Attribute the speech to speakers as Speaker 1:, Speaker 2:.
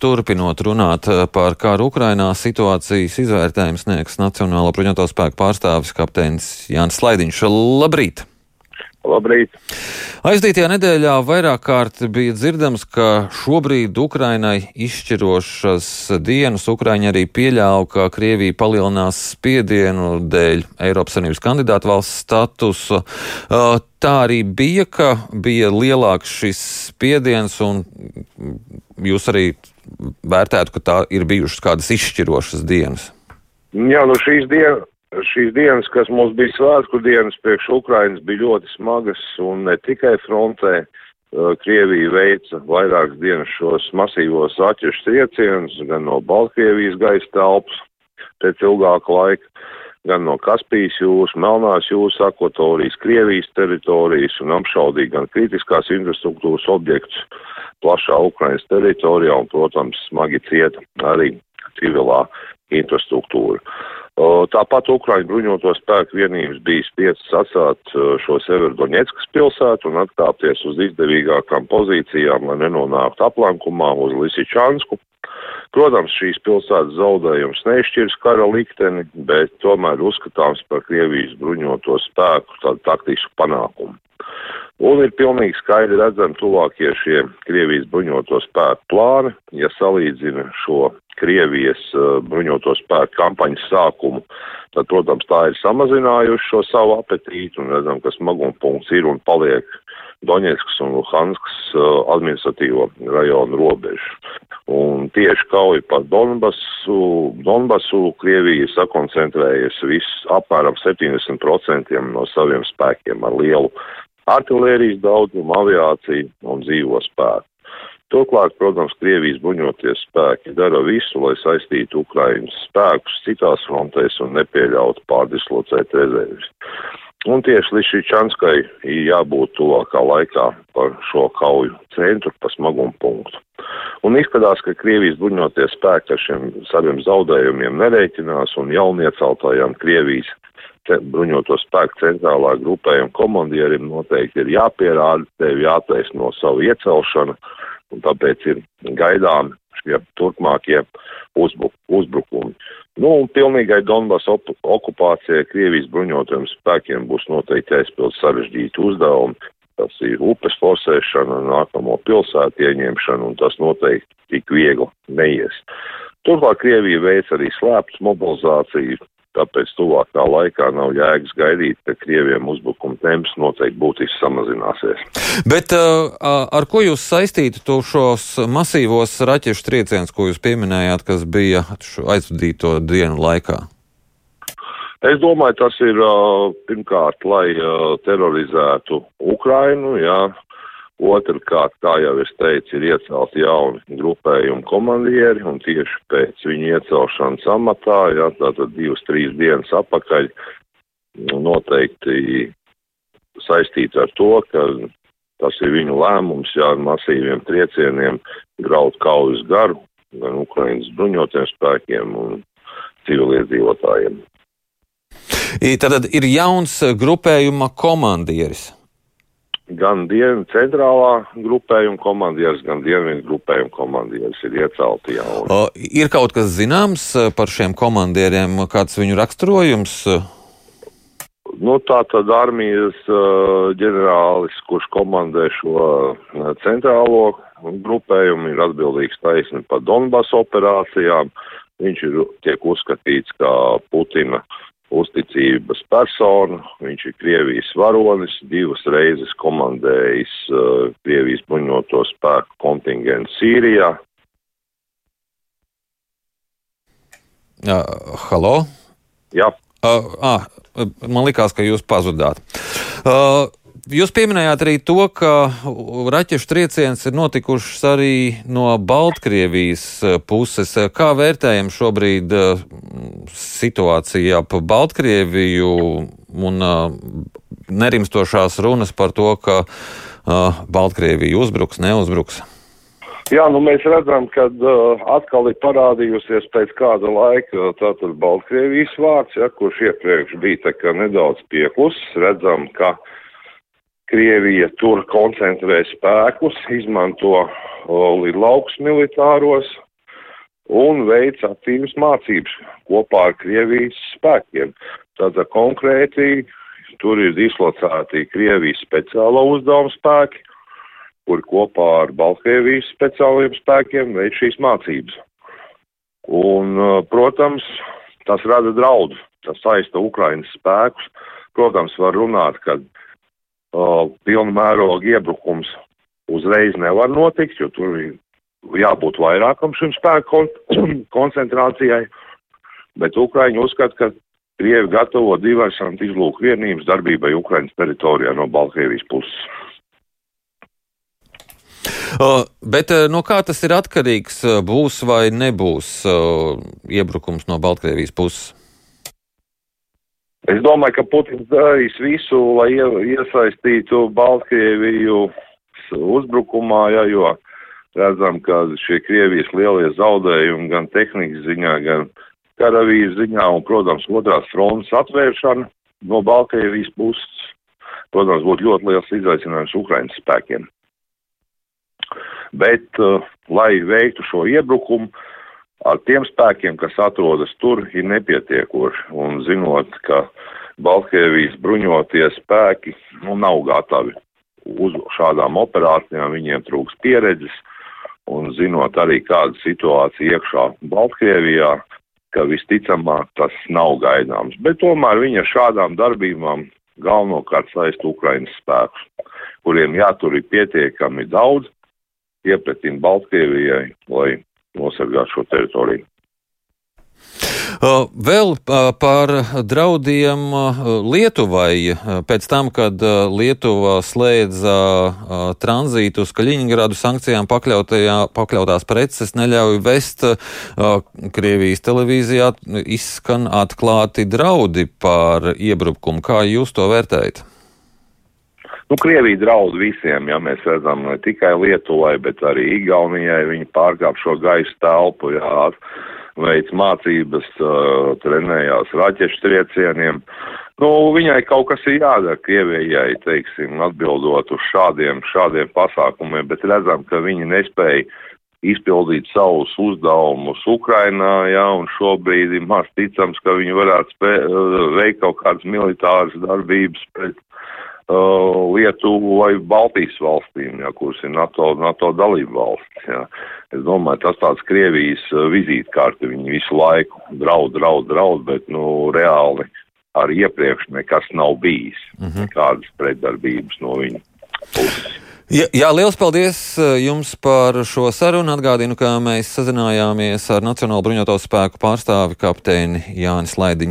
Speaker 1: Turpinot runāt par kāru Ukrainā, situācijas izvērtējums sniegs Nacionālo bruņoto spēku pārstāvis kapteinis Jānis Slaidiņš. Labrīt!
Speaker 2: Labrīt!
Speaker 1: Aizdītajā nedēļā vairāk kārt bija dzirdams, ka šobrīd Ukrainai izšķirošas dienas Ukraiņa arī pieļāva, ka Krievija palielinās spiedienu dēļ Eiropas Savienības kandidātu valsts statusu. Tā arī bija, ka bija lielāks šis spiediens, un jūs arī vērtētu, ka tā ir bijušas kādas izšķirošas dienas.
Speaker 2: Jā, nu šīs dienas šīs dienas, kas mums bija svētku dienas priekš Ukrainas, bija ļoti smagas un ne tikai frontē. Uh, Krievija veica vairākas dienas šos masīvos atķešu triecienus gan no Baltkrievijas gaisa telpas pēc ilgāka laika, gan no Kaspijas jūras, Melnās jūras akvatorijas, Krievijas teritorijas un apšaudīja gan kritiskās infrastruktūras objektus plašā Ukrainas teritorijā un, protams, smagi cieta arī civilā infrastruktūra. Tāpat Ukraiņu bruņoto spēku vienības bija spiestas atstāt šo Severodonetskas pilsētu un atkāpties uz izdevīgākām pozīcijām, lai nenonāktu aplankumā uz Lisičansku. Protams, šīs pilsētas zaudējums nešķirs kara likteni, bet tomēr uzskatāms par Krievijas bruņoto spēku tādu taktisku panākumu. Un ir pilnīgi skaidri redzami tuvākie šie Krievijas bruņoto spēku plāni, ja salīdzina šo Krievijas uh, bruņoto spēku kampaņas sākumu, tad, protams, tā ir samazinājuši šo savu apetītu un redzam, ka smaguma punkts ir un paliek Doņetskas un Luhanskas uh, administratīvo rajonu robežu. Un tieši kauja par Donbasu, Donbasu Krievija sakoncentrējas viss apmēram 70% no saviem spēkiem ar lielu artilērijas daudzumu, aviāciju un dzīvo spēku. Turklāt, protams, Krievijas bruņoties spēki dara visu, lai saistītu Ukrainas spēkus citās frontēs un nepieļautu pārdislocēt rezervis. Un tieši līdz šī Čanskai ir jābūt tuvākā laikā par šo kauju centru, pa smagumu punktu. Un izskatās, ka Krievijas bruņoties spēki ar šiem saviem zaudējumiem nereiķinās un jaunieceltājām Krievijas bruņoto spēku centrālā grupējuma komandierim noteikti ir jāpierāda, tev jātaisno savu iecelšanu un tāpēc ir gaidām šie turpmākie uzbruk uzbrukumi. Nu, un pilnīgai Donbass okupācijai Krievijas bruņotajiem spēkiem būs noteikti jāizpild sarežģīti uzdevumi. Tas ir upes forsēšana, nākamo pilsētu ieņemšana, un tas noteikti tik viegli neies. Turklāt Krievija veic arī slēptas mobilizāciju, tāpēc tuvākā laikā nav jēgas gaidīt, ka Krieviem uzbrukuma temps noteikti būtiski samazināsies.
Speaker 1: Bet uh, ar ko jūs saistītu to šos masīvos raķešu triecienus, ko jūs pieminējāt, kas bija aizvadīto dienu laikā?
Speaker 2: Es domāju, tas ir pirmkārt, lai terorizētu Ukrainu, jā, Otrkārt, kā jau es teicu, ir iecelti jauni grupējumi komandieri, un tieši pēc viņu iecelšanas amatā, jā, tātad divas, trīs dienas apakaļ, noteikti saistīts ar to, ka tas ir viņu lēmums, jā, ar masīviem triecieniem graut kaujas garu gan Ukrainas bruņotiem spēkiem un civiliedzīvotājiem.
Speaker 1: Tad ir jauns grupējuma komandieris
Speaker 2: gan dienu centrālā grupējuma komandieris, gan dienvidu grupējuma komandieris ir iecelti jau.
Speaker 1: O, ir kaut kas zināms eh, par šiem komandieriem, kāds viņu raksturojums?
Speaker 2: Nu, tā tad armijas uh, ģenerālis, kurš komandē šo uh, centrālo grupējumu, ir atbildīgs taisni par Donbass operācijām. Viņš ir tiek uzskatīts kā Putina uh, uzticības persona. Viņš ir Krievijas varonis, divas reizes komandējis uh, Krievijas bruņoto spēku kontingentu Sīrijā.
Speaker 1: Uh, halo?
Speaker 2: Jā.
Speaker 1: Uh, ah, man likās, ka jūs pazudāt. Uh, Jūs pieminējāt arī to, ka raķešu trieciens ir notikušas arī no Baltkrievijas eh, puses. Kā vērtējam šobrīd situāciju ap Baltkrieviju un nerimstošās runas par to, ka Baltkrievija uzbruks, neuzbruks?
Speaker 2: Jā, nu mēs redzam, ka uh, atkal ir parādījusies pēc kāda laika tātad Baltkrievijas vārds, ja, kurš iepriekš bija tā kā nedaudz pieklus. Redzam, ka uh, Krievija tur koncentrē spēkus, izmanto lidlaukus militāros, un veic aktīvas mācības kopā ar Krievijas spēkiem. Tātad konkrēti tur ir dislocēti Krievijas speciālo uzdevumu spēki, kuri kopā ar Baltkrievijas speciālajiem spēkiem veic šīs mācības. Un, uh, protams, tas rada draudu, tas saista Ukrainas spēkus. Protams, var runāt, ka uh, pilnu mērogu iebrukums uzreiz nevar notikt, jo tur ir jābūt vairākam šim spēku kon koncentrācijai, bet Ukraiņi uzskata, ka Krievi gatavo diversantu izlūku vienības darbībai Ukraiņas teritorijā no Baltkrievijas puses.
Speaker 1: Uh, bet uh, no kā tas ir atkarīgs? Būs vai nebūs uh, iebrukums no Baltkrievijas puses?
Speaker 2: Es domāju, ka Putins darīs visu, lai iesaistītu Baltkrieviju uzbrukumā, ja, jo redzam, ka šie Krievijas lielie zaudējumi gan tehnikas ziņā, gan karavīru ziņā un, protams, otrās frontes atvēršana no Baltkrievijas puses, protams, būtu ļoti liels izaicinājums Ukrainas spēkiem. Bet, uh, lai veiktu šo iebrukumu, ar tiem spēkiem, kas atrodas tur, ir nepietiekoši. Un zinot, ka Baltkrievijas bruņotie spēki nu, nav gatavi uz šādām operācijām, viņiem trūks pieredzes, un zinot arī kāda situācija iekšā Baltkrievijā, ka visticamāk tas nav gaidāms. Bet tomēr viņi ar šādām darbībām galvenokārt saist Ukrainas spēkus, kuriem jātur ir pietiekami daudz, iepretim Baltkrievijai, lai nosargātu šo teritoriju.
Speaker 1: Vēl par draudiem Lietuvai. Pēc tam, kad Lietuva slēdza tranzītu uz Kaļiņgradu, sankcijām pakļautās preces neļauj vest, Krievijas televīzijā izskan atklāti draudi par iebrukumu. Kā jūs to vērtējat?
Speaker 2: Nu, Krievija draud visiem, ja mēs redzam ne tikai Lietuvai, bet arī Igaunijai. Viņi pārkāp šo gaisa telpu, jā, veic mācības, uh, trenējās raķešu triecieniem. Nu, viņai kaut kas ir jādara Krievijai, teiksim, atbildot uz šādiem, šādiem pasākumiem, bet redzam, ka viņi nespēja izpildīt savus uzdevumus Ukrainā, jā, un šobrīd ir maz ticams, ka viņi varētu spē, veikt kaut kādas militāras darbības pret Lietuvu vai Baltijas valstīm, jā, kuras ir NATO, NATO dalību valsts. Jā. Es domāju, tas tāds Krievijas uh, vizītkārte, viņi visu laiku draud, draud, draud, bet, nu, reāli arī iepriekš nekas nav bijis, mm -hmm. nekādas pretdarbības no viņa puses.
Speaker 1: Jā, jā, liels paldies uh, jums par šo sarunu. Atgādinu, ka mēs sazinājāmies ar Nacionālo bruņoto spēku pārstāvi kapteini Jānis Laidiņu.